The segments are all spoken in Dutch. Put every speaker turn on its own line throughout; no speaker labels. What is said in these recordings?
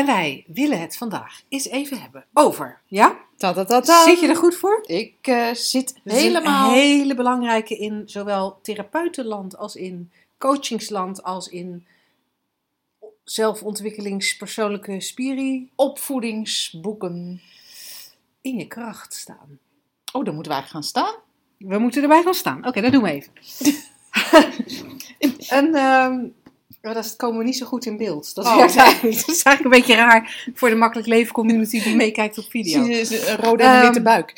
En wij willen het vandaag eens even hebben over, ja? Zit je er goed voor?
Ik uh, zit helemaal...
een hele belangrijke in zowel therapeutenland als in coachingsland als in zelfontwikkelingspersoonlijke spiri
opvoedingsboeken.
in je kracht staan.
Oh, dan moeten we eigenlijk gaan staan.
We moeten erbij gaan staan. Oké, dat doen we even. en ehm, maar dat komen we niet zo goed in beeld. Dat,
Oh,
werkt
nee.
eigenlijk, dat is eigenlijk een beetje raar voor de makkelijk leven community die meekijkt op video.
Een rode en witte
Ehm,
buik.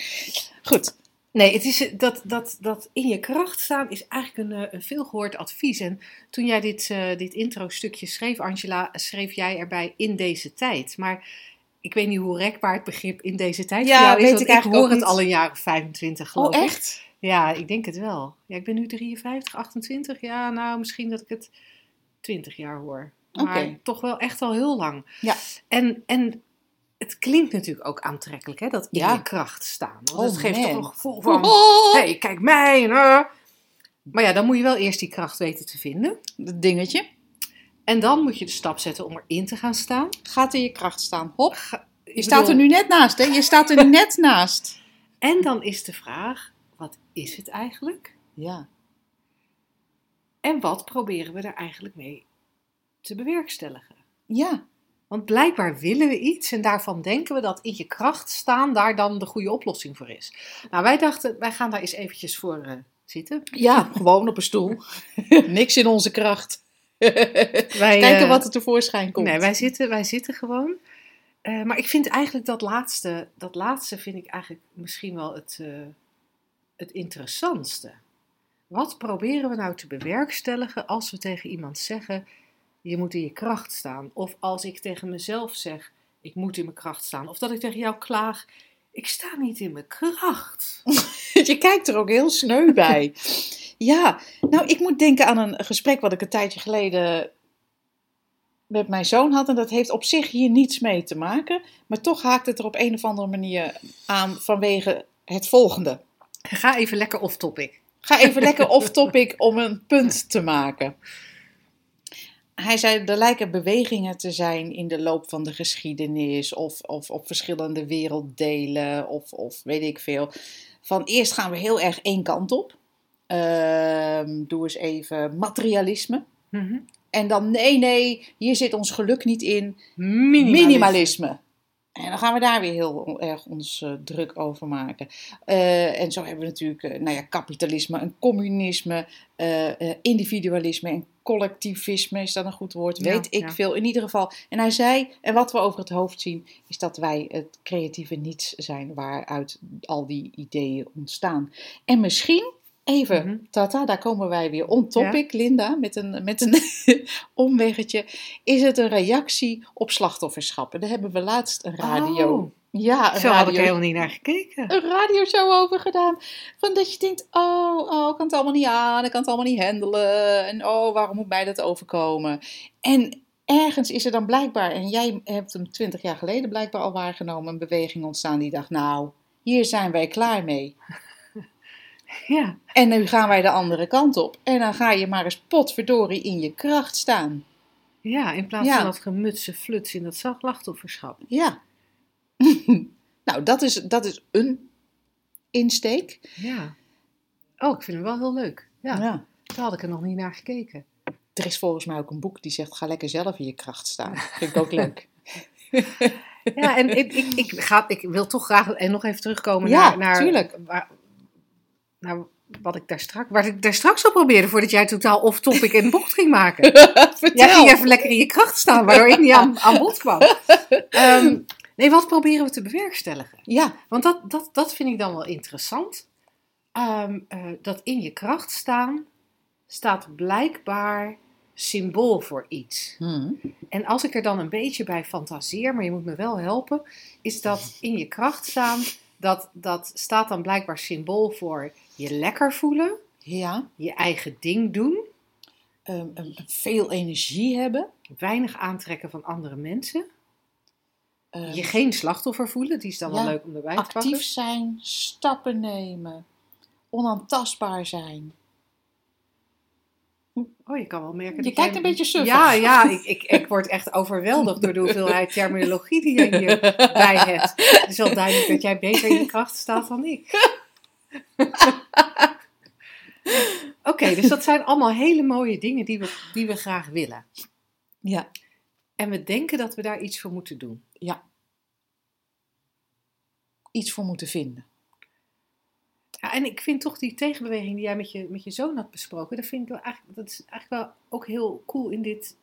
Goed.
Nee, het is, dat, dat, dat in je kracht staan is eigenlijk een, eh, een veelgehoord advies. En toen jij dit, eh, dit intro-stukje schreef, Angela, schreef jij erbij in deze tijd. Maar ik weet niet hoe rekbaar het begrip in deze tijd
Ja,
voor jou is.
weet
want
ik eigenlijk
hoor het
niet.
al een jaar of 25 geloof
Oh,
ik.
echt?
Ja, ik denk het wel. Ja, ik ben nu 53, 28. Ja, nou, misschien dat ik het 20 jaar hoor. Maar toch wel echt al heel lang.
Ja.
En, en het klinkt natuurlijk ook aantrekkelijk, hè, dat in
Ja.
je kracht staan. Want
Oh,
het geeft
man.
toch een gevoel van,
Oh,
hey, kijk mij. eh. Maar ja, dan moet je wel eerst die kracht weten te vinden.
Dat dingetje.
En dan moet je de stap zetten om erin te gaan staan.
Gaat in je kracht staan. Hop. Je staat er nu net naast, hè? Je staat er net naast.
En dan is de vraag, wat is het eigenlijk?
Ja.
En wat proberen we er eigenlijk mee te bewerkstelligen?
Ja.
Want blijkbaar willen we iets en daarvan denken we dat in je kracht staan daar dan de goede oplossing voor is. Nou, wij dachten, wij gaan daar eens eventjes voor eh, zitten.
Ja, gewoon op een stoel. Niks in onze kracht.
Wij,
Kijken
eh,
wat er tevoorschijn komt.
Nee, wij zitten, wij zitten gewoon. Eh, maar ik vind eigenlijk dat laatste, dat laatste vind ik eigenlijk misschien wel het, het interessantste. Wat proberen we nou te bewerkstelligen als we tegen iemand zeggen, je moet in je kracht staan? Of als ik tegen mezelf zeg, ik moet in mijn kracht staan. Of dat ik tegen jou klaag, ik sta niet in mijn kracht.
Je kijkt er ook heel sneu bij. ja, nou, ik moet denken aan een gesprek wat ik een tijdje geleden met mijn zoon had. En dat heeft op zich hier niets mee te maken. Maar toch haakt het er op een of andere manier aan vanwege het volgende.
Ga even lekker off topic.
Ga even lekker off-topic om een punt te maken. Hij zei, er lijken bewegingen te zijn in de loop van de geschiedenis of, of op verschillende werelddelen of, of weet ik veel. Van eerst gaan we heel erg één kant op. Ehm, doe eens even materialisme.
Mhm.
En dan, nee, nee, hier zit ons geluk niet in.
Minimalisme.
Minimalisme. En dan gaan we daar weer heel erg ons eh, druk over maken. Eh, en zo hebben we natuurlijk eh, nou ja, kapitalisme en communisme, individualisme en collectivisme, is dat een goed woord?
Ja,
Weet ik
ja.
veel. In ieder geval. En hij zei, en wat we over het hoofd zien, is dat wij het creatieve niets zijn waaruit al die ideeën ontstaan. En misschien, even,
Mhm.
tata, daar komen wij weer on topic, Linda, met een, met een omweggetje. Is het een reactie op slachtofferschap? En daar hebben we laatst een radio.
Oh,
Ja, een
zo had ik er
radio,
helemaal niet naar gekeken.
een radioshow over gedaan. Van dat je denkt, oh, oh, ik kan het allemaal niet aan, ik kan het allemaal niet handelen. En oh, waarom moet mij dat overkomen? En ergens is er dan blijkbaar, en jij hebt hem twintig jaar geleden blijkbaar al waargenomen, een beweging ontstaan die dacht, nou, hier zijn wij klaar mee.
Ja.
En nu gaan wij de andere kant op. En dan ga je maar eens potverdorie in je kracht staan.
Ja, in plaats
Ja.
van dat gemutse fluts in dat slachtofferschap.
Ja. nou, dat is, dat is een insteek.
Ja. Oh, ik vind hem wel heel leuk. Ja,
ja.
daar had ik er nog niet naar gekeken.
Er is volgens mij ook een boek die zegt: ga lekker zelf in je kracht staan. Vind ik ook leuk.
Ja, en ik, ik, ik, ga, ik wil toch graag en nog even terugkomen
Ja,
naar, naar,
tuurlijk.
waar- naar wat ik daar straks, waar ik daar straks al probeerde voordat jij totaal off-topic en bocht ging maken.
Vertel.
Jij ging even lekker in je kracht staan, waardoor ik niet aan, aan bod kwam. Ehm, nee, wat proberen we te bewerkstelligen?
Ja,
Want dat, dat, dat vind ik dan wel interessant. Ehm, eh, dat in je kracht staan staat blijkbaar symbool voor iets.
Hm.
En als ik er dan een beetje bij fantaseer, maar je moet me wel helpen, is dat in je kracht staan dat, dat staat dan blijkbaar symbool voor je lekker voelen,
Ja.
je eigen ding doen,
ehm, veel energie hebben.
weinig aantrekken van andere mensen,
Ehm,
je geen slachtoffer voelen, die is dan wel leuk om erbij te
actief
pakken.
zijn, stappen nemen, onaantastbaar zijn.
Oh, je kan wel merken.
Je
dat
kijkt
jij-
een beetje suffig.
Ja, ja, ik, ik, ik word echt overweldigd door de hoeveelheid terminologie die je hierbij hebt. Het is wel duidelijk dat jij beter in je kracht staat dan ik. Oké, dus dat zijn allemaal hele mooie dingen die we, die we graag willen.
Ja,
En we denken dat we daar iets voor moeten doen.
ja. Iets voor moeten vinden.
Ja, en ik vind toch die tegenbeweging die jij met je, met je zoon had besproken, dat, vind ik wel eigenlijk, dat is eigenlijk wel ook heel cool in, dit,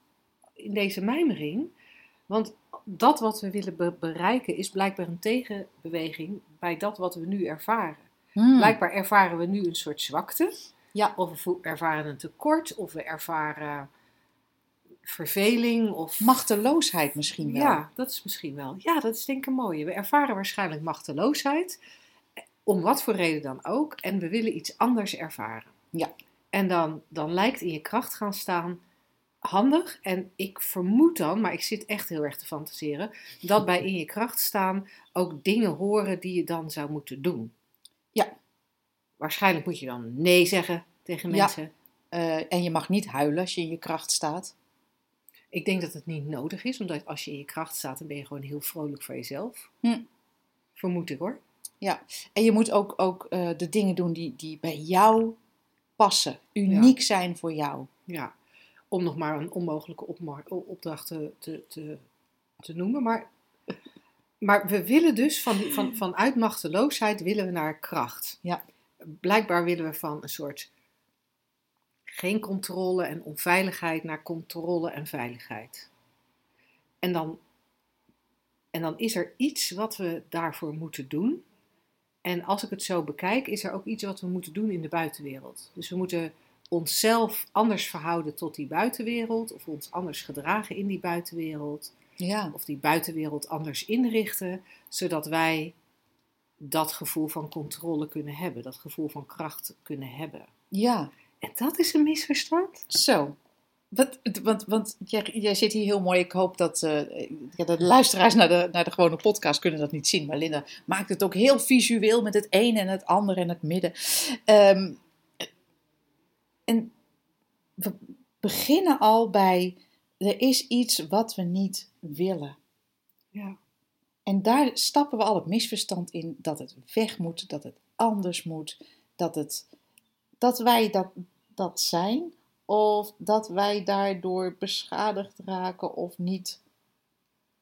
in deze mijmering. Want dat wat we willen be- bereiken is blijkbaar een tegenbeweging bij dat wat we nu ervaren.
Hmm.
Blijkbaar ervaren we nu een soort zwakte.
Ja.
Of we ervaren een tekort, of we ervaren verveling. Of...
Machteloosheid misschien wel.
Ja, dat is misschien wel. Ja, dat is denk ik een mooie. We ervaren waarschijnlijk machteloosheid, om wat voor reden dan ook, en we willen iets anders ervaren.
Ja.
En dan, dan lijkt in je kracht gaan staan handig. En ik vermoed dan, maar ik zit echt heel erg te fantaseren, dat bij in je kracht staan ook dingen horen die je dan zou moeten doen.
Ja.
Waarschijnlijk moet je dan nee zeggen tegen
Ja.
mensen.
Eh, en je mag niet huilen als je in je kracht staat.
Ik denk dat het niet nodig is, omdat als je in je kracht staat, dan ben je gewoon heel vrolijk voor jezelf.
Hm.
Vermoed ik hoor.
En je moet ook, ook eh, de dingen doen die, die bij jou passen. Uniek zijn voor jou.
Ja, om nog maar een onmogelijke opdracht te, te, te, te noemen. Maar, maar we willen dus van, van, vanuit machteloosheid willen we naar kracht.
Ja.
Blijkbaar willen we van een soort geen controle en onveiligheid naar controle en veiligheid. En dan, en dan is er iets wat we daarvoor moeten doen. En als ik het zo bekijk, is er ook iets wat we moeten doen in de buitenwereld. Dus we moeten onszelf anders verhouden tot die buitenwereld, of ons anders gedragen in die buitenwereld,
Ja.
of die buitenwereld anders inrichten, zodat wij dat gevoel van controle kunnen hebben, dat gevoel van kracht kunnen hebben.
Ja.
En dat is een misverstand.
Zo. Wat, want want jij, jij zit hier heel mooi. Ik hoop dat eh, de luisteraars naar de, naar de gewone podcast kunnen dat niet zien. Maar Linda maakt het ook heel visueel met het een en het ander en het midden. Ehm, en we beginnen al bij, er is iets wat we niet willen.
Ja.
En daar stappen we al het misverstand in dat het weg moet, dat het anders moet, dat, het, dat wij dat, dat zijn of dat wij daardoor beschadigd raken of niet.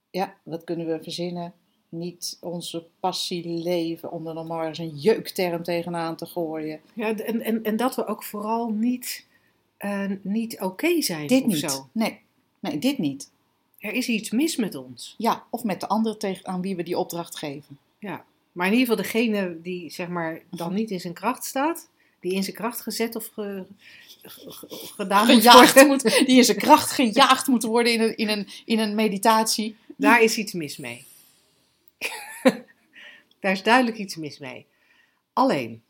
Ja, wat kunnen we verzinnen? Niet onze passie leven, om er nog maar eens een jeukterm tegenaan te gooien.
Ja, en, en, en dat we ook vooral niet, eh, niet oké zijn
Dit
of
niet.
zo.
Nee, nee, dit niet.
Er is iets mis met ons.
Ja, of met de ander tegen aan wie we die opdracht geven.
Ja. Maar in ieder geval degene die zeg maar dan niet in zijn kracht staat, die in zijn kracht gezet of ge- ge- ge- gedaan moet
Gejaagd
worden,
moet, die in zijn kracht gejaagd moet worden in een, in een, in een meditatie.
daar is iets mis mee. daar is duidelijk iets mis mee. Alleen,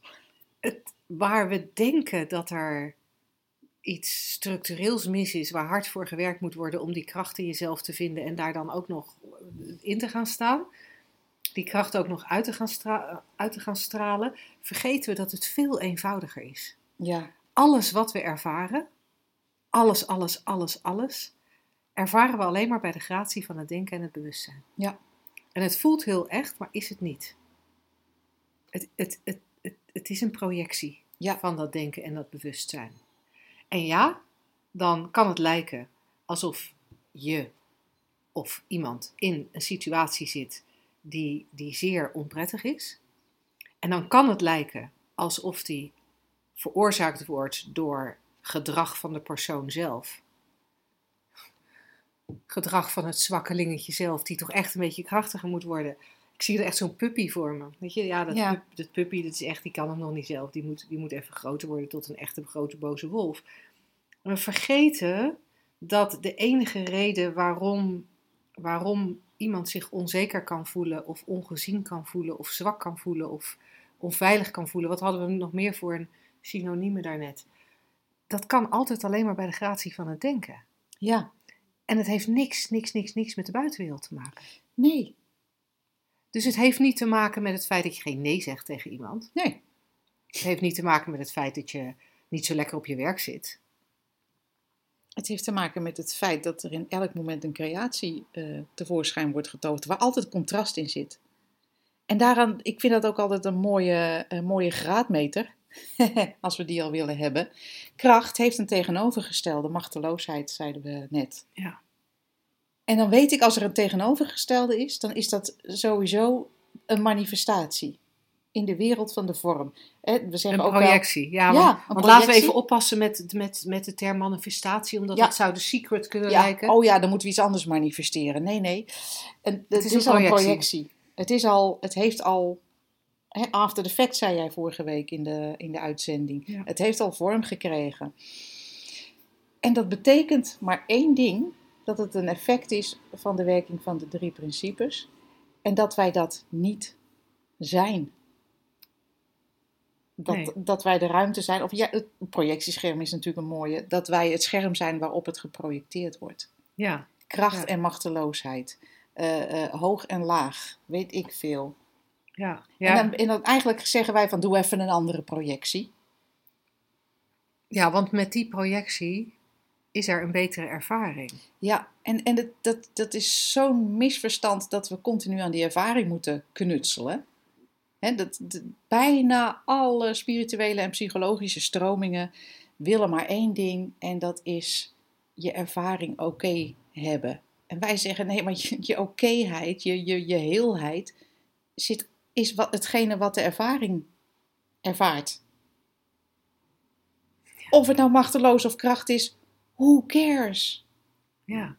het, waar we denken dat er iets structureels mis is, waar hard voor gewerkt moet worden om die kracht in jezelf te vinden en daar dan ook nog in te gaan staan, die kracht ook nog uit te gaan, stra- uit te gaan stralen, vergeten we dat het veel eenvoudiger is.
Ja,
Alles wat we ervaren, alles, alles, alles, alles, ervaren we alleen maar bij de gratie van het denken en het bewustzijn.
Ja.
En het voelt heel echt, maar is het niet. Het, het, het, het, het is een projectie
Ja.
van dat denken en dat bewustzijn. En ja, dan kan het lijken alsof je of iemand in een situatie zit die, die zeer onprettig is. En dan kan het lijken alsof die veroorzaakt wordt door gedrag van de persoon zelf. Gedrag van het zwakkelingetje zelf, die toch echt een beetje krachtiger moet worden. Ik zie er echt zo'n puppy voor me. Weet je, ja, dat,
Ja.
pup- dat puppy, dat is echt, die kan het nog niet zelf. Die moet, die moet even groter worden tot een echte grote boze wolf. We vergeten dat de enige reden waarom, waarom iemand zich onzeker kan voelen, of ongezien kan voelen, of zwak kan voelen, of onveilig kan voelen. Wat hadden we nog meer voor een synoniemen daarnet? Dat kan altijd alleen maar bij de gratie van het denken.
Ja,
En het heeft niks, niks, niks, niks met de buitenwereld te maken.
nee,
Dus het heeft niet te maken met het feit dat je geen nee zegt tegen iemand.
nee.
Het heeft niet te maken met het feit dat je niet zo lekker op je werk zit.
Het heeft te maken met het feit dat er in elk moment een creatie eh, tevoorschijn wordt getoond, waar altijd contrast in zit. En daaraan, ik vind dat ook altijd een mooie, een mooie graadmeter, als we die al willen hebben. Kracht heeft een tegenovergestelde, machteloosheid, zeiden we net.
Ja.
En dan weet ik, als er een tegenovergestelde is, dan is dat sowieso een manifestatie in de wereld van de vorm. We zeggen
Een
ook wel-
projectie. Ja,
Ja,
want, laten we even oppassen met, met, met de term manifestatie, omdat
Ja.
het zou de secret kunnen
Ja,
lijken.
oh ja, dan moeten we iets anders manifesteren. Nee, nee. En, het,
is
al een
projectie.
Het, is al, het heeft al. After the fact zei jij vorige week in de, in de uitzending. Het heeft al vorm gekregen. En dat betekent maar één ding: dat het een effect is van de werking van de drie principes. En dat wij dat niet zijn. Dat,
Nee.
dat wij de ruimte zijn, of ja, het projectiescherm is natuurlijk een mooie, dat wij het scherm zijn waarop het geprojecteerd wordt
Ja,
kracht
Ja.
en machteloosheid, eh, eh, hoog en laag, weet ik veel.
ja, ja.
En, dan, en dan eigenlijk zeggen wij van doe even een andere projectie.
ja, want met die projectie is er een betere ervaring.
Ja, en, en het, dat, dat is zo'n misverstand dat we continu aan die ervaring moeten knutselen. Dat- bijna alle spirituele en psychologische stromingen willen maar één ding en dat is je ervaring oké hebben. En wij zeggen nee, maar je, je okéheid, je, je, je heelheid zit, is wat, hetgene wat de ervaring ervaart. Of het nou machteloos of kracht is, who cares?
Ja,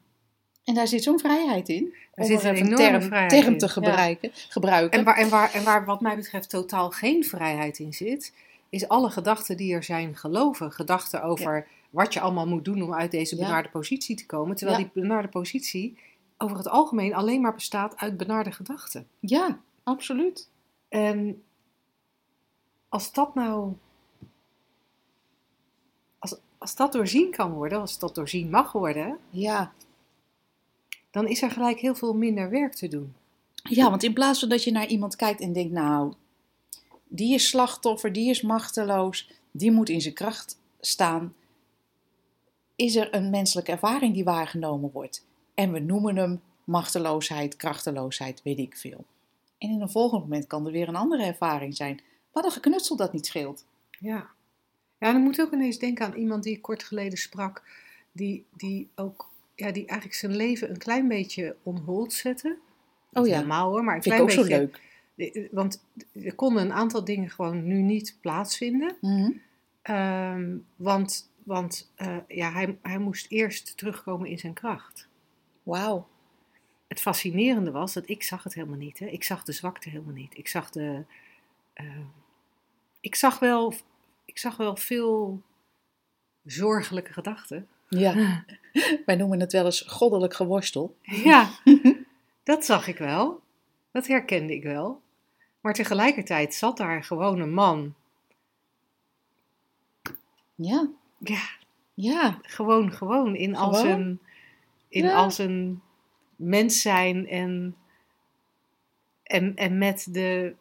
En daar zit zo'n vrijheid in.
Er zit een enorme
term,
vrijheid
term
in,
te
ja.
gebruiken. gebruiken.
en waar, en, waar, en waar wat mij betreft totaal geen vrijheid in zit, is alle gedachten die er zijn geloven. Gedachten over wat je allemaal moet doen om uit deze benarde positie te komen. Terwijl die benarde positie over het algemeen alleen maar bestaat uit benarde gedachten.
Ja, absoluut.
En als dat nou. Als, als dat doorzien kan worden, als dat doorzien mag worden,
Ja.
Dan is er gelijk heel veel minder werk te doen.
ja, want in plaats van dat je naar iemand kijkt en denkt, nou, die is slachtoffer, die is machteloos, die moet in zijn kracht staan, is er een menselijke ervaring die waargenomen wordt. En we noemen hem machteloosheid, krachteloosheid, weet ik veel. En in een volgend moment kan er weer een andere ervaring zijn. Wat een geknutsel dat niet scheelt.
Ja. Ja, dan moet ik ook ineens denken aan iemand die ik kort geleden sprak, die, die ook, ja, die eigenlijk zijn leven een klein beetje on hold zette.
Oh
Niet
ja,
Helemaal hoor, maar een
vind ik
klein
ook zo
beetje.
leuk.
leuk. Want er konden een aantal dingen gewoon nu niet plaatsvinden. Ehm, want want eh, ja, hij, hij moest eerst terugkomen in zijn kracht.
Wauw.
Het fascinerende was dat ik zag het helemaal niet. Hè. Ik zag de zwakte helemaal niet. Ik zag de. eh, ik zag wel. Ik zag wel veel zorgelijke gedachten.
Ja, wij noemen het wel eens goddelijk geworstel.
Ja, dat zag ik wel. Dat herkende ik wel. Maar tegelijkertijd zat daar gewoon een man.
Ja,
Ja,
ja,
gewoon, gewoon in al
Gewoon?
zijn, in
Ja.
al zijn mens zijn en, en, en met de,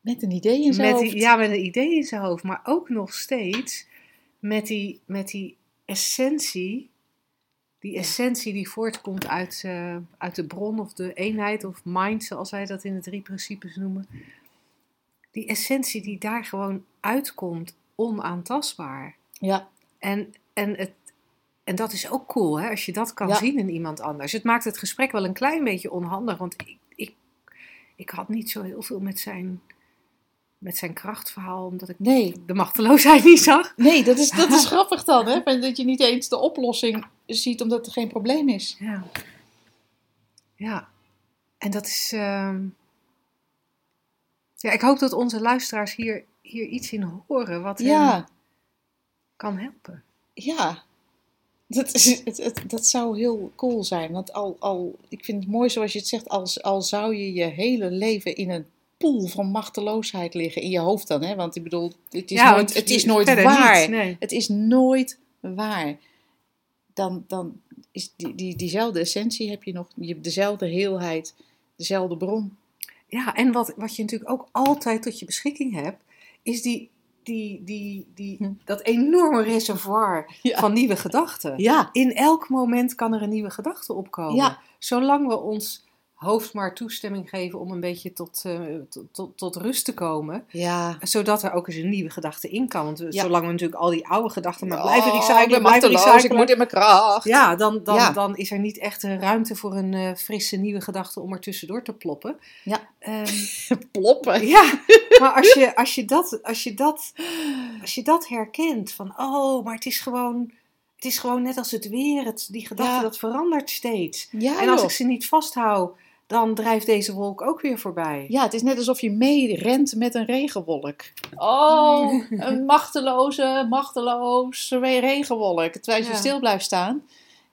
met een idee in zijn
met
hoofd.
ja, met een idee in zijn hoofd, maar ook nog steeds met die, met die essentie, die essentie die voortkomt uit, eh, uit de bron of de eenheid of mind, zoals wij dat in de drie principes noemen. Die essentie die daar gewoon uitkomt, onaantastbaar.
Ja,
En, en, het, en dat is ook cool, hè, als je dat kan
Ja.
zien in iemand anders. Het maakt het gesprek wel een klein beetje onhandig, want ik, ik, ik had niet zo heel veel met zijn, met zijn krachtverhaal, omdat ik
nee.
de machteloosheid niet zag.
Nee, dat is, dat is grappig dan, hè? Dat je niet eens de oplossing ziet omdat er geen probleem is.
Ja. Ja. En dat is. ehm, Ja, ik hoop dat onze luisteraars hier, hier iets in horen wat hen
Ja,
kan helpen.
ja. Dat, is, het, het- dat zou heel cool zijn. Want al, al, ik vind het mooi zoals je het zegt, als, al zou je je hele leven in een pool van machteloosheid liggen. In je hoofd dan, hè? Want ik bedoel, het is
Ja,
nooit, het is nooit waar.
niet, nee.
Het is nooit waar. Dan, dan is die, die, diezelfde essentie heb je nog, je hebt dezelfde heelheid, dezelfde bron.
Ja, en wat, wat je natuurlijk ook altijd tot je beschikking hebt, is die, die, die, die,
Hm.
dat enorme reservoir
Ja.
van nieuwe gedachten.
Ja,
In elk moment kan er een nieuwe gedachte opkomen.
Ja.
Zolang we ons hoofd maar toestemming geven om een beetje tot, eh, tot, tot, tot rust te komen.
ja.
Zodat er ook eens een nieuwe gedachte in kan. Want
Ja.
zolang we natuurlijk al die oude gedachten maar
Oh,
blijven
ik
recyclen,
ben machteloos, ik
recyclen.
moet in mijn kracht.
Ja, dan, dan,
Ja.
dan is er niet echt ruimte voor een eh, frisse nieuwe gedachte om er tussendoor te ploppen.
Ja.
Ehm,
Ploppen.
ja, maar als je, als, je dat, als, je dat, als je dat herkent, van oh, maar het is gewoon, het is gewoon net als het weer, het, die gedachte
Ja.
dat verandert steeds.
Ja,
en als
joh.
ik ze niet vasthoud, dan drijft deze wolk ook weer voorbij.
Ja, het is net alsof je mee rent met een regenwolk. Oh, een machteloze, machteloze regenwolk. Terwijl je
Ja.
stil blijft staan,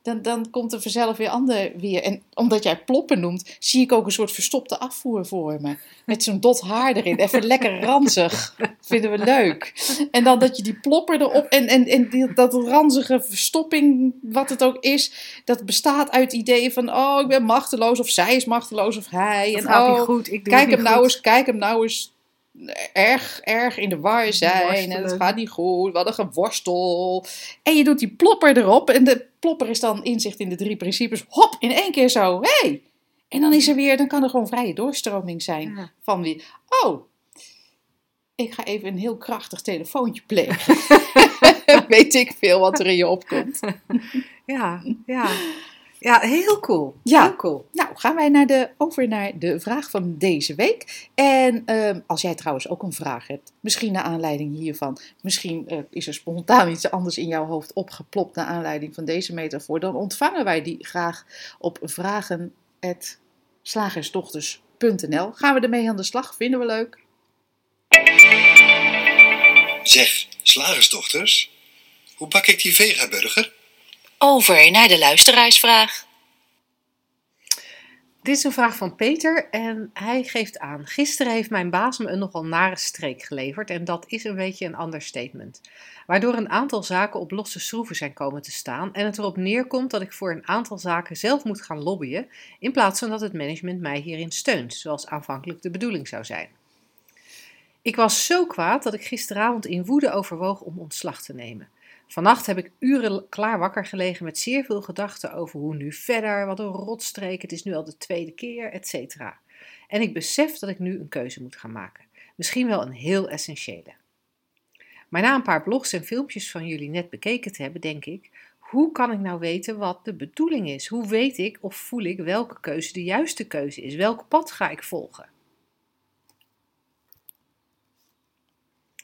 dan, dan komt er vanzelf weer ander weer. En omdat jij ploppen noemt, zie ik ook een soort verstopte afvoer voor me. Met zo'n dot haar erin. Even lekker ranzig. Vinden we leuk. En dan dat je die plopper erop... En, en, en die, dat ranzige verstopping, wat het ook is... Dat bestaat uit ideeën van... Oh, ik ben machteloos. Of zij is machteloos. Of hij. En oh,
goed, ik doe
kijk hem nou eens, kijk hem nou eens erg, erg in de war zijn. En het gaat niet goed. Wat een geworstel. En je doet die plopper erop. En de plopper is dan inzicht in de drie principes. Hop, in één keer zo. Hey! En dan is er weer, dan kan er gewoon vrije doorstroming zijn.
Ja.
Van wie, oh, ik ga even een heel krachtig telefoontje plegen. Weet ik veel wat er in je opkomt.
Ja, ja. ja, heel cool.
Ja.
Heel cool.
Nou, gaan wij naar de, over naar de vraag van deze week. En ehm, als jij trouwens ook een vraag hebt, misschien naar aanleiding hiervan, misschien eh, is er spontaan iets anders in jouw hoofd opgeplopt naar aanleiding van deze metafoor, dan ontvangen wij die graag op vragen.slagersdochters.nl. Gaan we ermee aan de slag? Vinden we leuk?
Zeg, slagersdochters, hoe bak ik die vegaburger?
Over naar de luisteraarsvraag.
Dit is een vraag van Peter en hij geeft aan. Gisteren heeft mijn baas me een nogal nare streek geleverd en dat is een beetje een understatement. Waardoor een aantal zaken op losse schroeven zijn komen te staan en het erop neerkomt dat ik voor een aantal zaken zelf moet gaan lobbyen in plaats van dat het management mij hierin steunt, zoals aanvankelijk de bedoeling zou zijn. Ik was zo kwaad dat ik gisteravond in woede overwoog om ontslag te nemen. Vannacht heb ik uren klaar wakker gelegen met zeer veel gedachten over hoe nu verder, wat een rotstreek, het is nu al de tweede keer, etc. En ik besef dat ik nu een keuze moet gaan maken. Misschien wel een heel essentiële. Maar na een paar blogs en filmpjes van jullie net bekeken te hebben, denk ik, hoe kan ik nou weten wat de bedoeling is? Hoe weet ik of voel ik welke keuze de juiste keuze is? Welk pad ga ik volgen?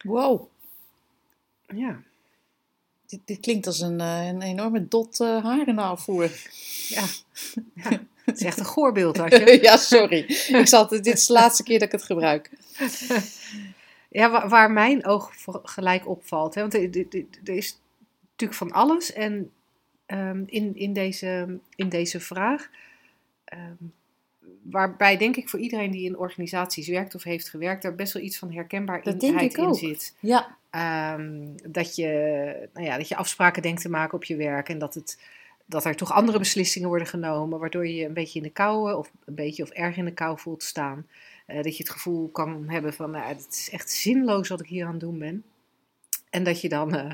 Wow,
Ja,
dit, dit klinkt als een, eh, een enorme dot uh, harenafvoer.
ja. ja. Het is echt een goorbeeld, had je.
ja, sorry. Ik zal het, dit is de laatste keer dat ik het gebruik.
Ja, waar, mijn oog gelijk opvalt. Hè? Want er is natuurlijk van alles. En ehm, in, in, deze, in deze vraag, ehm, waarbij denk ik voor iedereen die in organisaties werkt of heeft gewerkt, daar best wel iets van herkenbaarheid
denk ik
in
ook.
zit.
Ja,
Ehm, dat, je, nou ja, dat je afspraken denkt te maken op je werk en dat, het, dat er toch andere beslissingen worden genomen, waardoor je een beetje in de kou eh, of een beetje of erg in de kou voelt staan. Eh, dat je het gevoel kan hebben van, nou, het is echt zinloos wat ik hier aan het doen ben. En dat je dan, eh,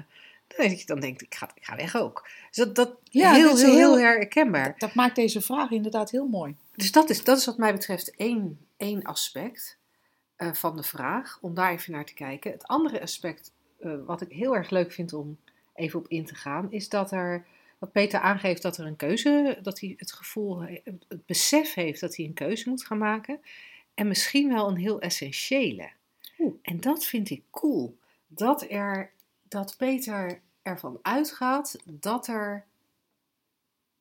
dat je dan denkt, ik ga, ik ga weg ook. Dus dat, dat
Ja,
heel,
dat is
heel, heel,
heel-
herkenbaar.
dat maakt deze vraag inderdaad heel mooi.
Dus dat is, dat is wat mij betreft één, één aspect eh, van de vraag, om daar even naar te kijken. Het andere aspect, eh, wat ik heel erg leuk vind om even op in te gaan, is dat er, wat Peter aangeeft, dat er een keuze, dat hij het gevoel, he- het besef heeft dat hij een keuze moet gaan maken. En misschien wel een heel essentiële.
Oeh.
En dat vind ik cool. Dat, er, dat Peter ervan uitgaat dat er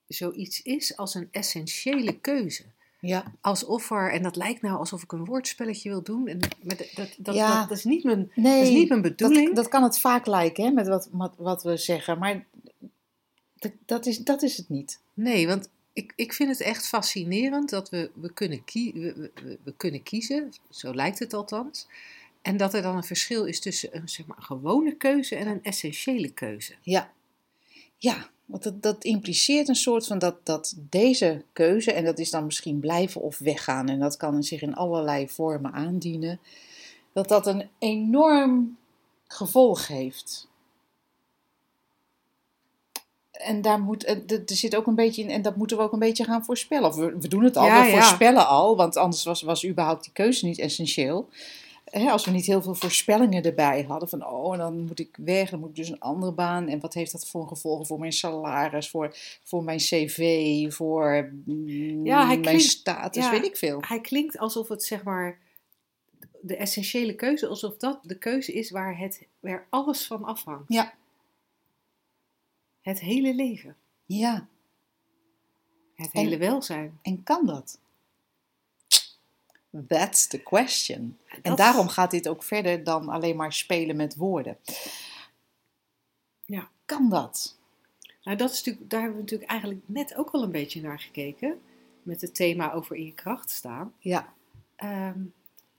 zoiets is als een essentiële keuze
Ja,
alsof er, en dat lijkt nou alsof ik een woordspelletje wil doen, en, maar dat, dat, dat,
Ja.
dat, dat is niet mijn,
nee,
dat is niet mijn bedoeling.
Dat, dat kan het vaak lijken, hè, met wat, wat, wat we zeggen. Maar Dat, dat, is, dat is het niet.
Nee, want ik, ik vind het echt fascinerend dat we, we, kunnen kie- we, we- we, we kunnen kiezen, zo lijkt het althans. En dat er dan een verschil is tussen een, zeg maar, een gewone keuze en een essentiële keuze.
Ja, ja want dat, dat impliceert een soort van dat, dat deze keuze, en dat is dan misschien blijven of weggaan, en dat kan zich in allerlei vormen aandienen, dat dat een enorm gevolg heeft. En daar moet, eh, er er zit ook een beetje in, en dat moeten we ook een beetje gaan voorspellen. Of we, we doen het al,
Ja,
we
ja.
voorspellen al, want anders was, was überhaupt die keuze niet essentieel. Hè, als we niet heel veel voorspellingen erbij hadden, van oh, en dan moet ik weg, dan moet ik dus een andere baan. En wat heeft dat voor gevolgen voor mijn salaris, voor, voor mijn cv, voor mm,
Ja, hij
mijn
klinkt-
status,
ja.
weet ik veel.
Hij klinkt alsof het zeg maar de essentiële keuze, alsof dat de keuze is waar, het, waar alles van afhangt.
Ja.
Het hele leven,
Ja,
het
En-
hele welzijn.
en kan dat? That's the question. En daarom gaat dit ook verder dan alleen maar spelen met woorden.
Ja.
Kan dat?
Nou, dat is natuurlijk, daar hebben we natuurlijk eigenlijk net ook al een beetje naar gekeken. Met het thema over in je kracht staan.
Ja.
Ehm,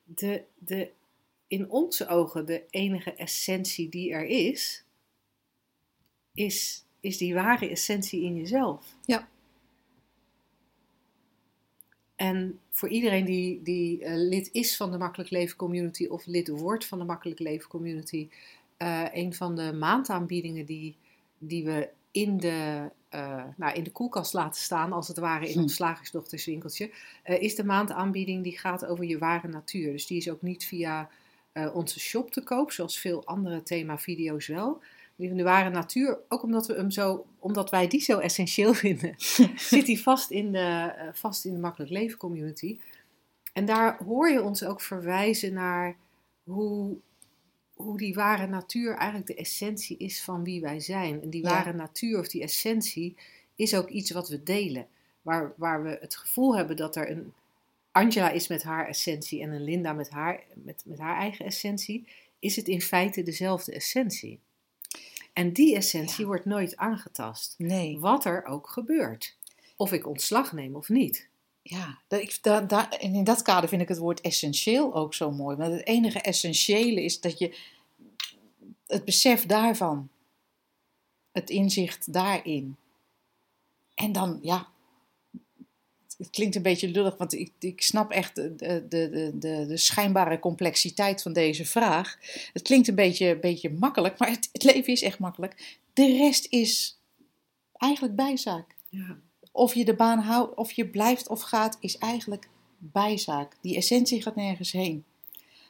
de, de, in onze ogen de enige essentie die er is, is, is die ware essentie in jezelf.
Ja.
En voor iedereen die, die eh, lid is van de Makkelijk Leven Community of lid wordt van de Makkelijk Leven Community, eh, een van de maandaanbiedingen die, die we in de, eh, nou, in de koelkast laten staan, als het ware in
Hm.
ons slagersdochterswinkeltje, is de maandaanbieding die gaat over je ware natuur. Dus die is ook niet via onze shop te koop, zoals veel andere thema-video's wel. Die ware natuur, ook omdat, we hem zo, omdat wij die zo essentieel vinden, zit die vast in, de, eh, vast in de Makkelijk Leven community. En daar hoor je ons ook verwijzen naar hoe, hoe die ware natuur eigenlijk de essentie is van wie wij zijn. En die
Ja.
ware natuur of die essentie is ook iets wat we delen. Waar, waar we het gevoel hebben dat er een Angela is met haar essentie en een Linda met haar, met, met haar eigen essentie, is het in feite dezelfde essentie. En die essentie
Ja.
wordt nooit aangetast.
Nee.
Wat er ook gebeurt. Of ik ontslag neem of niet.
Ja, dat, ik, in dat kader vind ik het woord essentieel ook zo mooi. Want het enige essentiële is dat je het besef daarvan, het inzicht daarin. En dan, ja, het klinkt een beetje lullig, want ik, ik snap echt de, de, de, de, de schijnbare complexiteit van deze vraag. Het klinkt een beetje, beetje makkelijk, maar het, het leven is echt makkelijk. De rest is eigenlijk bijzaak.
Ja.
Of je de baan houdt, of je blijft of gaat, is eigenlijk bijzaak. Die essentie gaat nergens heen.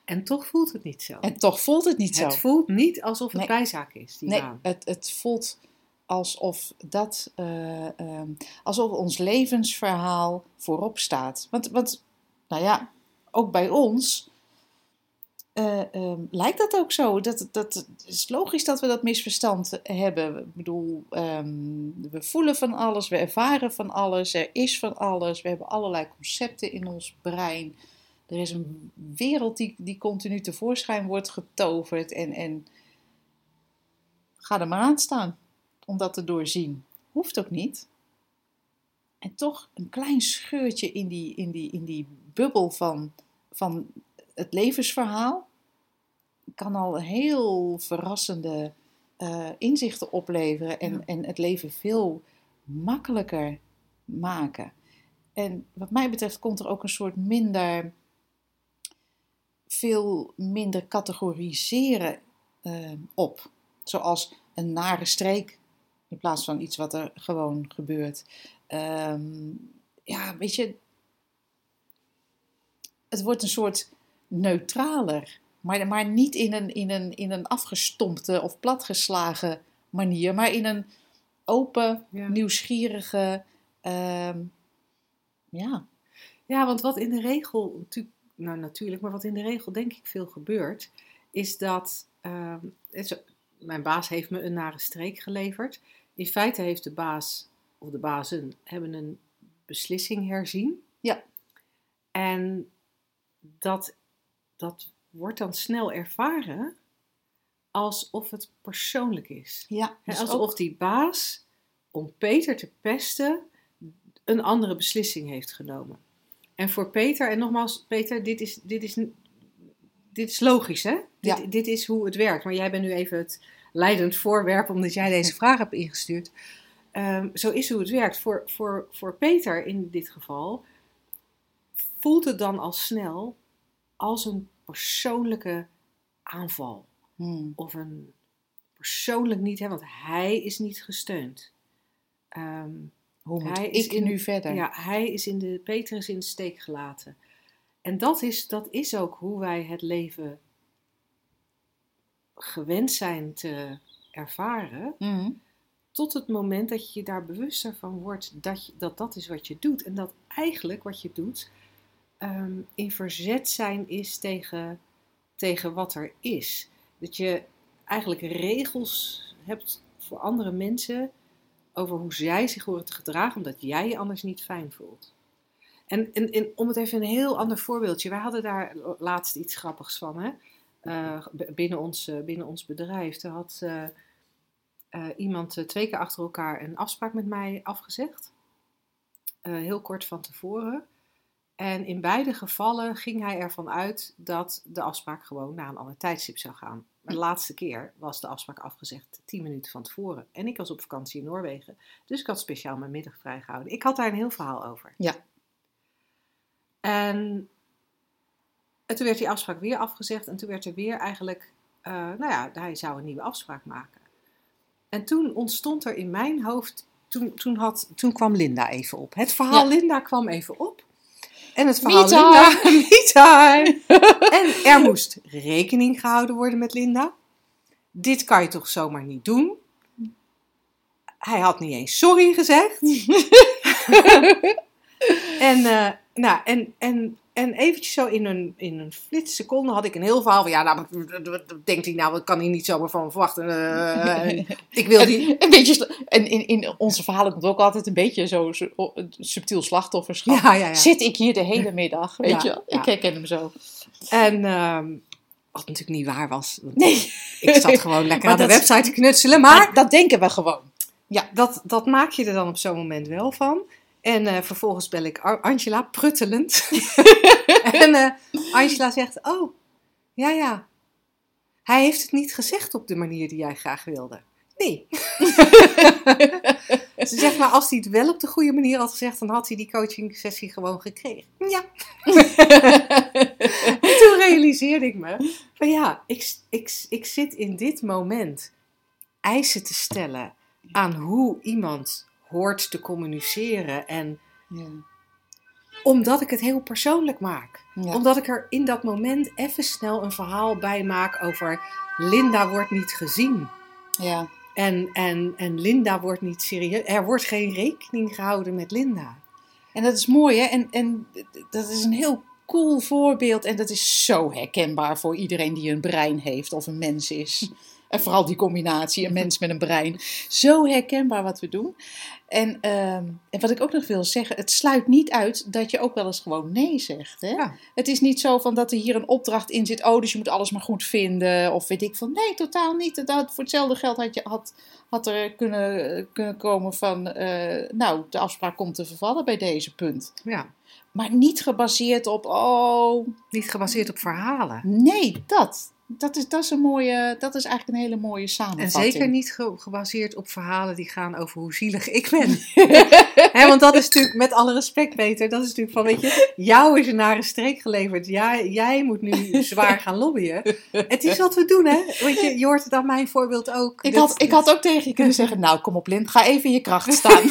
En toch voelt het niet zo.
En toch voelt het niet zo.
het voelt niet alsof het
Nee.
bijzaak is, die
nee,
baan.
het, het voelt alsof dat, eh, ehm, alsof ons levensverhaal voorop staat. Want, want, nou ja, ook bij ons eh, ehm, lijkt dat ook zo. Dat, dat, het is logisch dat we dat misverstand hebben. Ik bedoel, ehm, we voelen van alles, we ervaren van alles, er is van alles. We hebben allerlei concepten in ons brein. Er is een wereld die, die continu tevoorschijn wordt getoverd. En, en ga er maar aan staan om dat te doorzien. Hoeft ook niet. En toch een klein scheurtje in die, in die, in die bubbel van, van het levensverhaal kan al heel verrassende eh, inzichten opleveren en,
Ja.
en het leven veel makkelijker maken. En wat mij betreft komt er ook een soort minder, veel minder categoriseren eh, op. Zoals een nare streek in plaats van iets wat er gewoon gebeurt. Ehm, ja, weet je, het wordt een soort neutraler. Maar, maar niet in een, in, een, in een afgestompte of platgeslagen manier, maar in een open,
Ja.
nieuwsgierige. ehm, ja,
Ja, want wat in de regel, nou natuurlijk, maar wat in de regel denk ik veel gebeurt, is dat is- mijn baas heeft me een nare streek geleverd. In feite heeft de baas of de bazen hebben een beslissing herzien.
Ja.
En dat, dat wordt dan snel ervaren alsof het persoonlijk is.
ja dus
alsof
ook-
die baas om Peter te pesten, een andere beslissing heeft genomen. En voor Peter, en nogmaals, Peter, dit is, dit is, dit is logisch, hè?
Ja.
Dit, dit is hoe het werkt. Maar jij bent nu even het leidend voorwerp, omdat jij deze vraag hebt ingestuurd. Ehm, zo is hoe het werkt. Voor, voor, voor Peter in dit geval voelt het dan al snel als een persoonlijke aanval.
Hmm.
Of een persoonlijk niet, hè, want hij is niet gesteund. Ehm,
Hoe moet
Hij is
ik
in-
nu verder?
ja, hij is in de, Peter is in de steek gelaten. En dat is, dat is ook hoe wij het leven gewend zijn te ervaren.
Hmm.
Tot het moment dat je je daar bewuster van wordt dat, je, dat dat is wat je doet. En dat eigenlijk wat je doet ehm, in verzet zijn is tegen, tegen wat er is. Dat je eigenlijk regels hebt voor andere mensen over hoe zij zich horen te gedragen, omdat jij je anders niet fijn voelt. En, en, om het even een heel ander voorbeeldje. Wij hadden daar laatst iets grappigs van. Hè? Eh, binnen, ons, eh, binnen ons bedrijf. Er had eh, iemand twee keer achter elkaar een afspraak met mij afgezegd. Heel kort van tevoren. En in beide gevallen ging hij ervan uit dat de afspraak gewoon naar een ander tijdstip zou gaan. De laatste keer was de afspraak afgezegd tien minuten van tevoren. En ik was op vakantie in Noorwegen. Dus ik had speciaal mijn middag vrijgehouden. Ik had daar een heel verhaal over.
Ja.
En, en toen werd die afspraak weer afgezegd. En toen werd er weer eigenlijk, eh, nou ja, hij zou een nieuwe afspraak maken. En toen ontstond er in mijn hoofd, toen, toen, had, toen kwam Linda even op. Het verhaal
Ja.
Linda kwam even op. En het verhaal. Linda, me-time. En er moest rekening gehouden worden met Linda. Dit kan je toch zomaar niet doen? Hij had niet eens sorry gezegd. en, eh, nou, en, en, en eventjes zo in een, in een flitsseconde had ik een heel verhaal van... Ja, nou, wat- wat- wat denkt hij nou? Dat kan hij niet zomaar van verwachten. Eh, ik wil die...
Een beetje, en in, in onze verhalen komt ook altijd een beetje zo, subtiel slachtofferschap.
Ja, ja, ja.
Zit ik hier de hele middag, weet
Ja,
je?
ja.
Ik herken hem zo.
En ehm, wat natuurlijk niet waar was.
Nee,
Ik zat gewoon lekker aan de website te knutselen. Maar
dat denken we gewoon.
dat, dat maak je er dan op zo'n moment wel van. En eh, vervolgens bel ik Angela, pruttelend. en eh, Angela zegt, oh, ja, ja. Hij heeft het niet gezegd op de manier die jij graag wilde. Nee. Ze zegt, maar als hij het wel op de goede manier had gezegd, dan had hij die coaching sessie gewoon gekregen. Ja. En toen realiseerde ik me, van ja, ik, ik, ik zit in dit moment eisen te stellen aan hoe iemand hoort te communiceren. En
Ja.
omdat ik het heel persoonlijk maak.
Ja.
Omdat ik er in dat moment even snel een verhaal bij maak over Linda wordt niet gezien.
ja.
En, en, en Linda wordt niet serieus. Er wordt geen rekening gehouden met Linda.
En dat is mooi, hè? En, en dat is een heel cool voorbeeld. En dat is zo herkenbaar voor iedereen die een brein heeft of een mens is. En vooral die combinatie, een mens met een brein. Zo herkenbaar wat we doen. En, ehm, en wat ik ook nog wil zeggen, het sluit niet uit dat je ook wel eens gewoon nee zegt. Hè?
Ja.
Het is niet zo van dat er hier een opdracht in zit. Oh, dus je moet alles maar goed vinden. Of weet ik van, nee, totaal niet. Dat, voor hetzelfde geld had, je, had, had er kunnen, kunnen komen van, eh, nou, de afspraak komt te vervallen bij deze punt.
Ja.
Maar niet gebaseerd op, oh,
Niet gebaseerd op verhalen.
nee, dat. Dat is, dat is, een mooie, dat is eigenlijk een hele mooie
En
samenvatting.
zeker niet ge- gebaseerd op verhalen die gaan over hoe zielig ik ben. Want dat is natuurlijk, met alle respect Peter, dat is natuurlijk van, weet je, jou is een nare streek geleverd. Jij, jij moet nu zwaar gaan lobbyen. Het is wat we doen, hè. Want je, je hoort het aan mijn voorbeeld ook.
Ik
Dit-
had, ik had ook tegen je kunnen zeggen, nou kom op Lint, ga even in je kracht staan.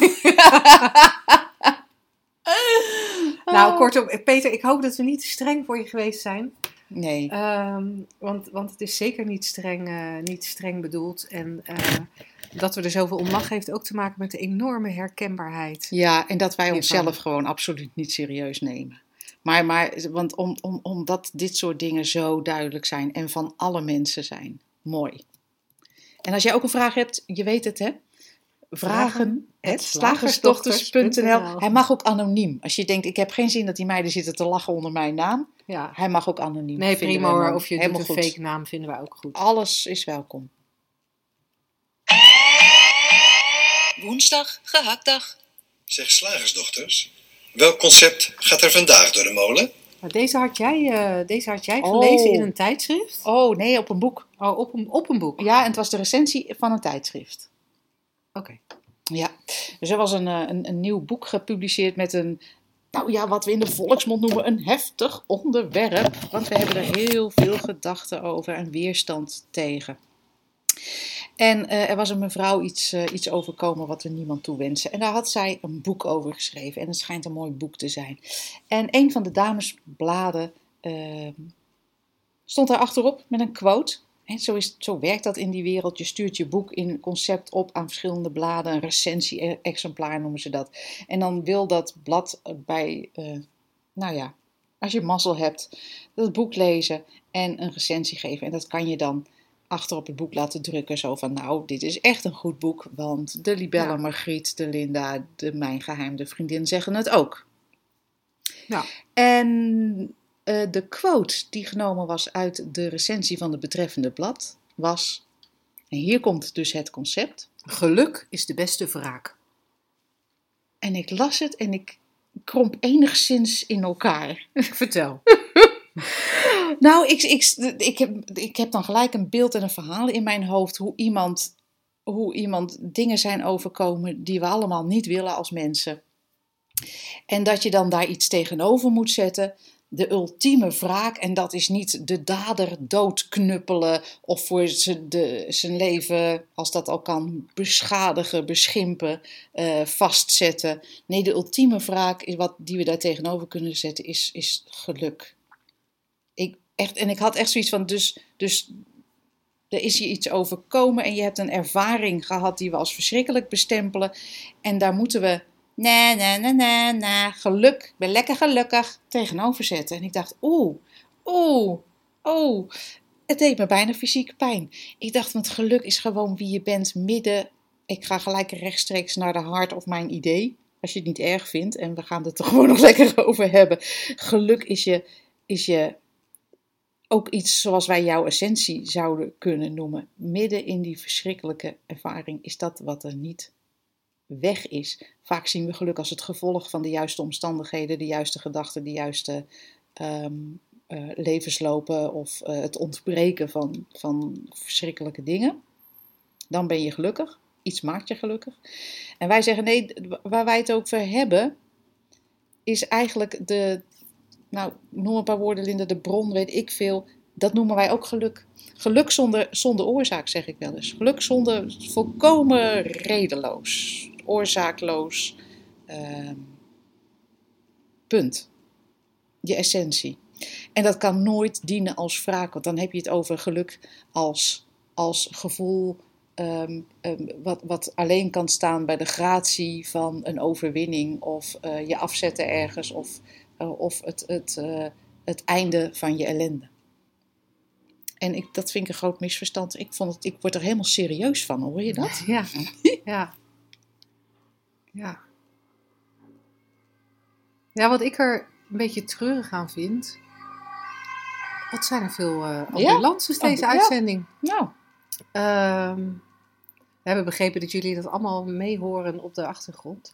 Nou, kortom, Peter, ik hoop dat we niet te streng voor je geweest zijn.
Nee,
Ehm, want, want het is zeker niet streng, eh, niet streng bedoeld. En eh, dat we er zoveel om lachen heeft ook te maken met de enorme herkenbaarheid.
ja, en dat wij onszelf gewoon absoluut niet serieus nemen. Maar, maar want om, om, omdat dit soort dingen zo duidelijk zijn en van alle mensen zijn. Mooi. En als jij ook een vraag hebt, je weet het hè? Vragen. slagersdochters.nl. Hij mag ook anoniem. Als je denkt, ik heb geen zin dat die meiden zitten te lachen onder mijn naam.
Ja.
Hij mag ook anoniem.
Nee,
Vinden
prima hoor. Of je doet een
goed.
fake naam, vinden we ook goed.
Alles is welkom.
woensdag, gehaktdag.
Zeg slagersdochters, welk concept gaat er vandaag door de molen?
Maar deze had jij, eh, deze had jij
Oh.
gelezen in een tijdschrift?
Oh nee, op een boek.
Oh, op een, op een boek?
Ja, en het was de recensie van een tijdschrift.
Oké.
Ja, dus er was een, eh, een, een nieuw boek gepubliceerd met een, nou ja, wat we in de volksmond noemen een heftig onderwerp. Want we hebben er heel veel gedachten over en weerstand tegen. En eh, er was een mevrouw iets, eh, iets overkomen wat we niemand toewensen. En daar had zij een boek over geschreven. En het schijnt een mooi boek te zijn. En een van de damesbladen eh, stond daar achterop met een quote. En zo, is, zo werkt dat in die wereld. Je stuurt je boek in concept op aan verschillende bladen. Een recensie-exemplaar noemen ze dat. En dan wil dat blad bij, eh, nou ja, als je mazzel hebt, dat boek lezen en een recensie geven. En dat kan je dan achter op het boek laten drukken. Zo van, nou, dit is echt een goed boek. Want de Libelle,
Ja.
Margriet, de Linda, de Mijn Geheim, de Vriendin zeggen het ook.
Ja.
En eh, de quote die genomen was uit de recensie van het betreffende blad was... En hier komt dus het concept.
Geluk is de beste wraak.
En ik las het en ik kromp enigszins in elkaar.
Vertel.
Nou, ik, ik, ik, heb, ik heb dan gelijk een beeld en een verhaal in mijn hoofd hoe iemand, hoe iemand dingen zijn overkomen die we allemaal niet willen als mensen. En dat je dan daar iets tegenover moet zetten. De ultieme wraak, en dat is niet de dader doodknuppelen of voor zijn, leven, als dat al kan, beschadigen, beschimpen, eh, vastzetten. Nee, de ultieme wraak is wat, die we daar tegenover kunnen zetten, is, is geluk. Ik, echt, en ik had echt zoiets van, dus, dus er is je iets overkomen en je hebt een ervaring gehad die we als verschrikkelijk bestempelen. En daar moeten we, na, na, na, na, na, geluk, ik ben lekker gelukkig, tegenover zetten. En ik dacht, oeh, oeh, oeh. Het deed me bijna fysiek pijn. Ik dacht, want geluk is gewoon wie je bent midden. Ik ga gelijk rechtstreeks naar de hart of mijn idee. Als je het niet erg vindt. En we gaan het er gewoon nog lekker over hebben. Geluk is je, is je ook iets zoals wij jouw essentie zouden kunnen noemen. Midden in die verschrikkelijke ervaring is dat wat er niet weg is. Vaak zien we geluk als het gevolg van de juiste omstandigheden, de juiste gedachten, de juiste ehm, eh, levenslopen of eh, het ontbreken van, van verschrikkelijke dingen. Dan ben je gelukkig. Iets maakt je gelukkig. En wij zeggen nee, waar wij het over hebben, is eigenlijk de, nou, noem een paar woorden, Linda, de bron, weet ik veel. Dat noemen wij ook geluk. Geluk zonder, zonder oorzaak, zeg ik wel eens. Geluk zonder volkomen redeloos, oorzaakloos. ehm, punt. Je essentie. En dat kan nooit dienen als wraak, want dan heb je het over geluk als, als gevoel. ehm, wat, wat alleen kan staan bij de gratie van een overwinning of eh, je afzetten ergens of uh, of het, het, uh, het einde van je ellende. En ik, dat vind ik een groot misverstand. Ik, vond het, ik word er helemaal serieus van, hoor je dat?
Ja, ja. Ja. Ja, wat ik er een beetje treurig aan vind. Wat zijn er veel uh, ambulances
Ja,
deze uitzending?
Nou,
Ehm, we hebben begrepen dat jullie dat allemaal meehoren op de achtergrond.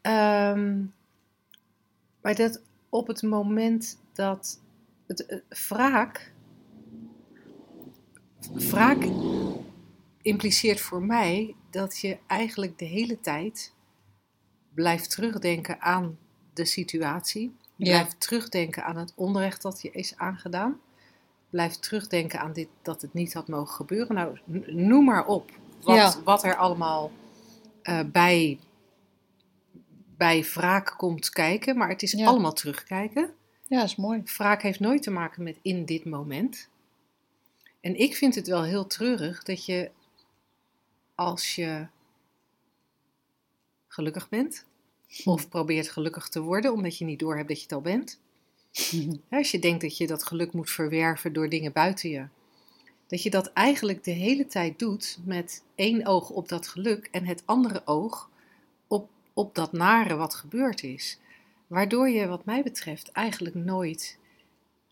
Ehm, maar dat op het moment dat het eh, wraak. Wraak impliceert voor mij dat je eigenlijk de hele tijd blijft terugdenken aan de situatie.
Ja.
Blijft terugdenken aan het onrecht dat je is aangedaan. Blijft terugdenken aan dit, dat het niet had mogen gebeuren. Nou, noem maar op wat,
Ja.
wat er allemaal eh, bij, bij wraak komt kijken. Maar het is
Ja.
allemaal terugkijken.
ja, is mooi.
Wraak heeft nooit te maken met in dit moment. En ik vind het wel heel treurig dat je als je gelukkig bent, of probeert gelukkig te worden omdat je niet doorhebt dat je het al bent. Als je denkt dat je dat geluk moet verwerven door dingen buiten je. Dat je dat eigenlijk de hele tijd doet met één oog op dat geluk en het andere oog op, op dat nare wat gebeurd is. Waardoor je, wat mij betreft, eigenlijk nooit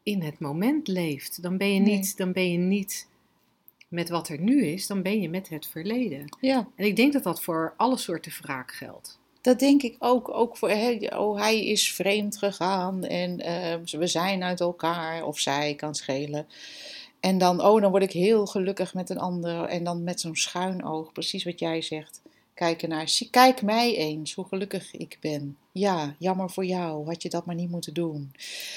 in het moment leeft. Dan ben je
Nee.
niet, dan ben je niet met wat er nu is, dan ben je met het verleden.
Ja,
En ik denk dat dat voor alle soorten wraak geldt.
Dat denk ik ook. Ook voor, oh, hij is vreemd gegaan en eh, we zijn uit elkaar, of zij kan schelen. En dan, oh, dan word ik heel gelukkig met een ander. En dan met zo'n schuin oog, precies wat jij zegt. Kijken naar, zie, kijk mij eens, hoe gelukkig ik ben. Ja, jammer voor jou, had je dat maar niet moeten doen.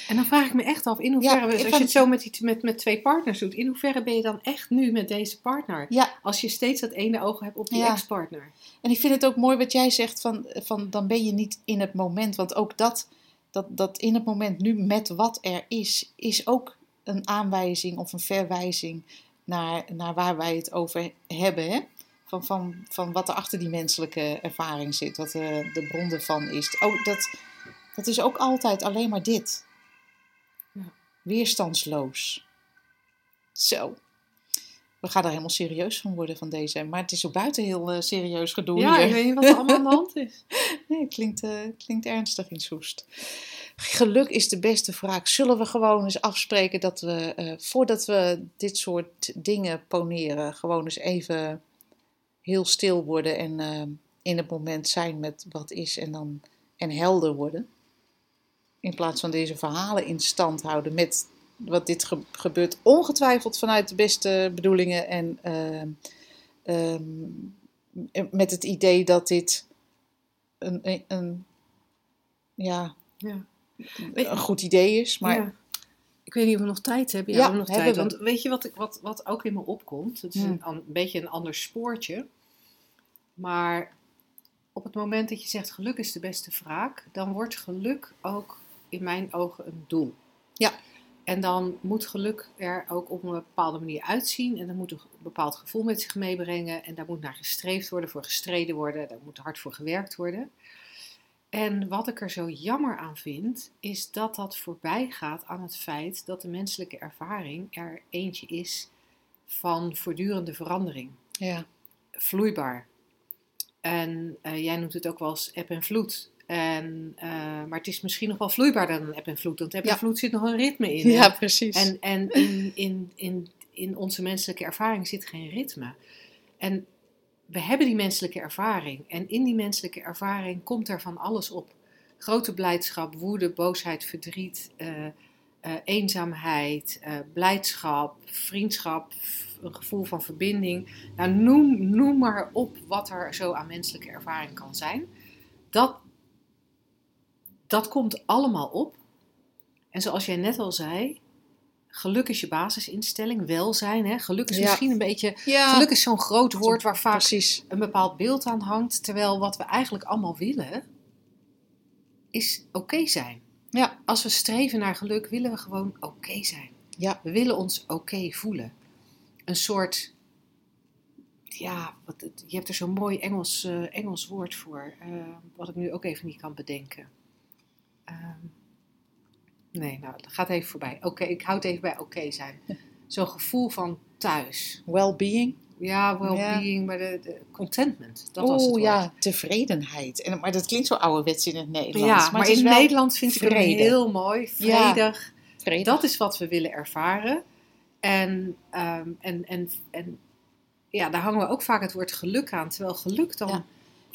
En dan vraag ik me echt af, in hoeverre,
Ja,
we- als
van-
je het zo met, die, met, met twee partners doet, in hoeverre ben je dan echt nu met deze partner?
Ja,
Als je steeds dat ene oog hebt op die
Ja.
ex-partner.
En ik vind het ook mooi wat jij zegt van, van dan ben je niet in het moment. Want ook dat, dat, dat in het moment nu met wat er is, is ook een aanwijzing of een verwijzing naar, naar waar wij het over hebben. Hè? Van, van, van wat er achter die menselijke ervaring zit, wat de, de bron ervan is. Ook dat, dat is ook altijd alleen maar dit.
Ja.
Weerstandsloos. Zo. We gaan er helemaal serieus van worden van deze. Maar het is ook buiten heel eh, serieus gedoe
Ja,
hier.
ik weet niet wat er allemaal aan de hand is.
Nee, het klinkt, eh, klinkt ernstig in Soest. Geluk is de beste wraak. Zullen we gewoon eens afspreken dat we, eh, voordat we dit soort dingen poneren, gewoon eens even heel stil worden en eh, in het moment zijn met wat is en dan en helder worden. In plaats van deze verhalen in stand houden met wat dit ge- gebeurt, ongetwijfeld vanuit de beste bedoelingen en ehm, ehm, met het idee dat dit een, een, een- ja,
Ja.
een goed idee is. Maar
Ja. Ik weet niet of we nog tijd hebben. Ja,
Ja,
we hebben nog tijd.
we.
Want weet je wat, ik- wat, wat ook in me opkomt? Het is
Hmm.
een beetje een ander spoortje. Maar op het moment dat je zegt geluk is de beste wraak, dan wordt geluk ook in mijn ogen een doel.
Ja.
En dan moet geluk er ook op een bepaalde manier uitzien. En dan moet een bepaald gevoel met zich meebrengen. En daar moet naar gestreefd worden, voor gestreden worden. Daar moet hard voor gewerkt worden. En wat ik er zo jammer aan vind, is dat dat voorbij gaat aan het feit dat de menselijke ervaring er eentje is van voortdurende verandering.
ja,
Vloeibaar. En eh, jij noemt het ook wel eens eb en vloed. En, eh, maar het is misschien nog wel vloeibaarder dan eb en vloed, want eb en vloed zit nog een ritme in.
ja, precies.
En, en in, in, in, in onze menselijke ervaring zit geen ritme. En we hebben die menselijke ervaring. En in die menselijke ervaring komt er van alles op. Grote blijdschap, woede, boosheid, verdriet, eh, eenzaamheid, blijdschap, vriendschap, een gevoel van verbinding. Nou, noem, noem maar op wat er zo aan menselijke ervaring kan zijn. Dat, dat komt allemaal op. En zoals jij net al zei, geluk is je basisinstelling, welzijn. Hè? Geluk is
Ja.
misschien een beetje.
ja,
Geluk is zo'n groot woord waar vaak
precies.
een bepaald beeld aan hangt. Terwijl wat we eigenlijk allemaal willen, is oké zijn.
Ja,
Als we streven naar geluk, willen we gewoon oké zijn.
ja,
We willen ons oké voelen. Een soort. Ja, wat, je hebt er zo'n mooi Engels, eh, Engels woord voor. eh, wat ik nu ook even niet kan bedenken. Ehm, nee, nou, dat gaat even voorbij. Oké, ik houd even bij oké zijn. Zo'n gevoel van thuis.
well-being.
Ja, well-being, maar de, de contentment. Dat was het
oh
woord.
ja, tevredenheid. En, maar dat klinkt zo ouderwets in het Nederlands.
Ja,
maar,
in Nederland vind ik het heel mooi.
Ja.
Vredig.
vrede.
Dat is wat we willen ervaren. En, ehm, en, en, en ja, daar hangen we ook vaak het woord geluk aan. Terwijl geluk dan
Ja.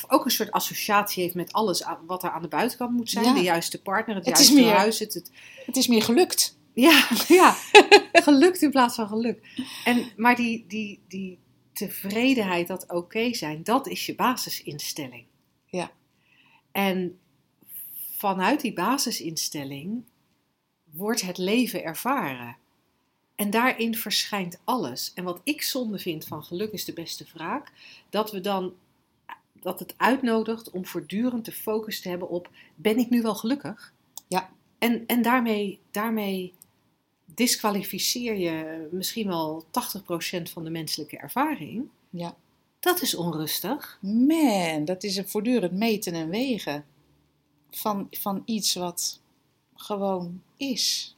ook een soort associatie heeft met alles wat er aan de buitenkant moet zijn.
Ja.
De juiste partner, het,
Het is
juiste
meer-
huis. Het, het,
Het is meer gelukt.
ja, ja, gelukt in plaats van geluk. En, maar die, die, die tevredenheid, dat oké zijn, dat is je basisinstelling.
Ja.
En vanuit die basisinstelling wordt het leven ervaren. En daarin verschijnt alles. En wat ik zonde vind van geluk is de beste wraak, dat we dan dat het uitnodigt om voortdurend de focus te hebben op ben ik nu wel gelukkig?
Ja.
En, en daarmee, daarmee disqualificeer je misschien wel 80% van de menselijke ervaring.
Ja.
Dat is onrustig.
Man, dat is een voortdurend meten en wegen. Van, van iets wat gewoon is.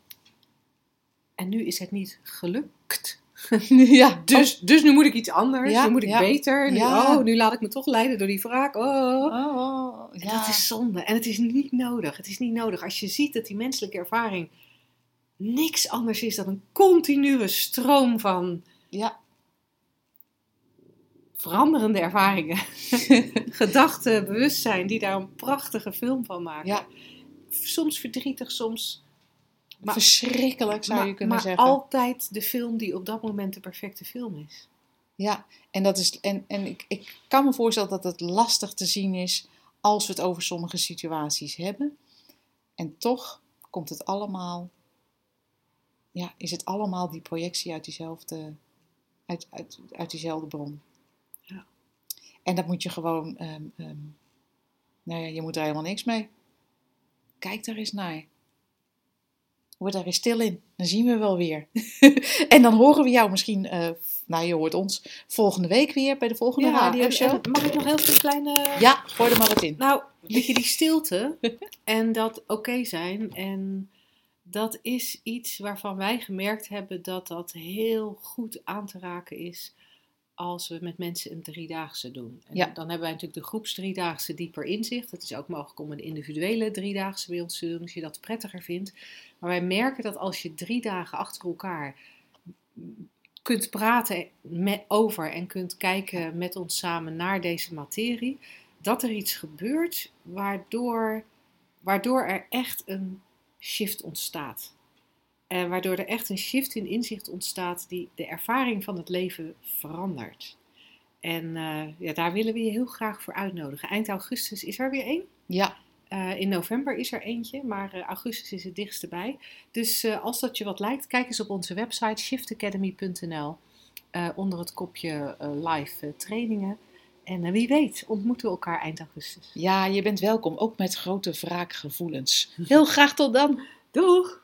En nu is het niet gelukt.
ja,
Dus, dus nu moet ik iets anders.
Ja,
nu moet ik
ja.
beter. Nu,
Ja.
Oh, nu laat ik me toch leiden door die wraak. Oh.
Oh, oh,
En. Dat is zonde. En het is niet nodig. Het is niet nodig. Als je ziet dat die menselijke ervaring niks anders is dan een continue stroom van
ja,
veranderende ervaringen, gedachten, bewustzijn, die daar een prachtige film van maken. Soms verdrietig, soms. Maar-
Verschrikkelijk zou
maar,
je kunnen
maar
zeggen.
altijd de film die op dat moment de perfecte film is.
Ja, en, dat is, en, en ik, ik kan me voorstellen dat het lastig te zien is als we het over sommige situaties hebben. En toch komt het allemaal, ja, is het allemaal die projectie uit diezelfde, uit, uit, uit diezelfde bron.
Ja.
En dat moet je gewoon, ehm, ehm, nou ja, je moet er helemaal niks mee. Kijk daar eens naar. Word daar eens stil in. Dan zien we wel weer. en dan horen we jou misschien, eh, nou je hoort ons volgende week weer bij de volgende
en-
radioshow.
en mag ik nog heel veel kleine.
Ja, gooi er maar wat in.
Nou, weet je, die stilte en dat oké zijn. En dat is iets waarvan wij gemerkt hebben dat dat heel goed aan te raken is als we met mensen een driedaagse doen. En
Ja.
Dan hebben wij natuurlijk de groepsdriedaagse dieper inzicht. Het is ook mogelijk om een individuele driedaagse bij ons te doen als je dat prettiger vindt. Maar wij merken dat als je drie dagen achter elkaar kunt praten met, over en kunt kijken met ons samen naar deze materie, dat er iets gebeurt waardoor, waardoor er echt een shift ontstaat. En waardoor er echt een shift in inzicht ontstaat die de ervaring van het leven verandert. En eh, ja, daar willen we je heel graag voor uitnodigen. Eind augustus is er weer één.
Ja,
Eh, in november is er eentje, maar eh, augustus is het dichtste bij. Dus eh, als dat je wat lijkt, kijk eens op onze website shiftacademy.nl eh, onder het kopje eh, live eh, trainingen. En eh, wie weet ontmoeten we elkaar eind augustus.
ja, je bent welkom, ook met grote wraakgevoelens. Heel graag tot dan.
Doeg!